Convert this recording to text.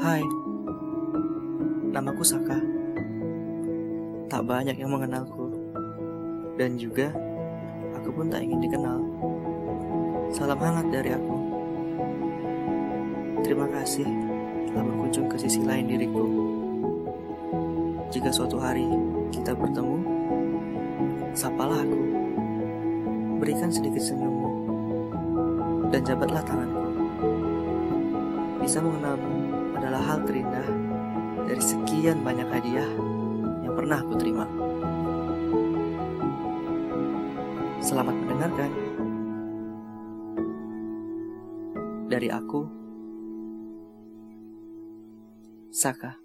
Hai, namaku Saka. Tak banyak yang mengenalku, dan juga aku pun tak ingin dikenal. Salam hangat dari aku. Terima kasih telah berkunjung ke sisi lain diriku. Jika suatu hari kita bertemu, sapalah aku. Berikan sedikit senyummu dan jabatlah tanganku. Bisa mengenalmu adalah hal terindah dari sekian banyak hadiah yang pernah aku terima. Selamat mendengarkan. Dari aku, Saka.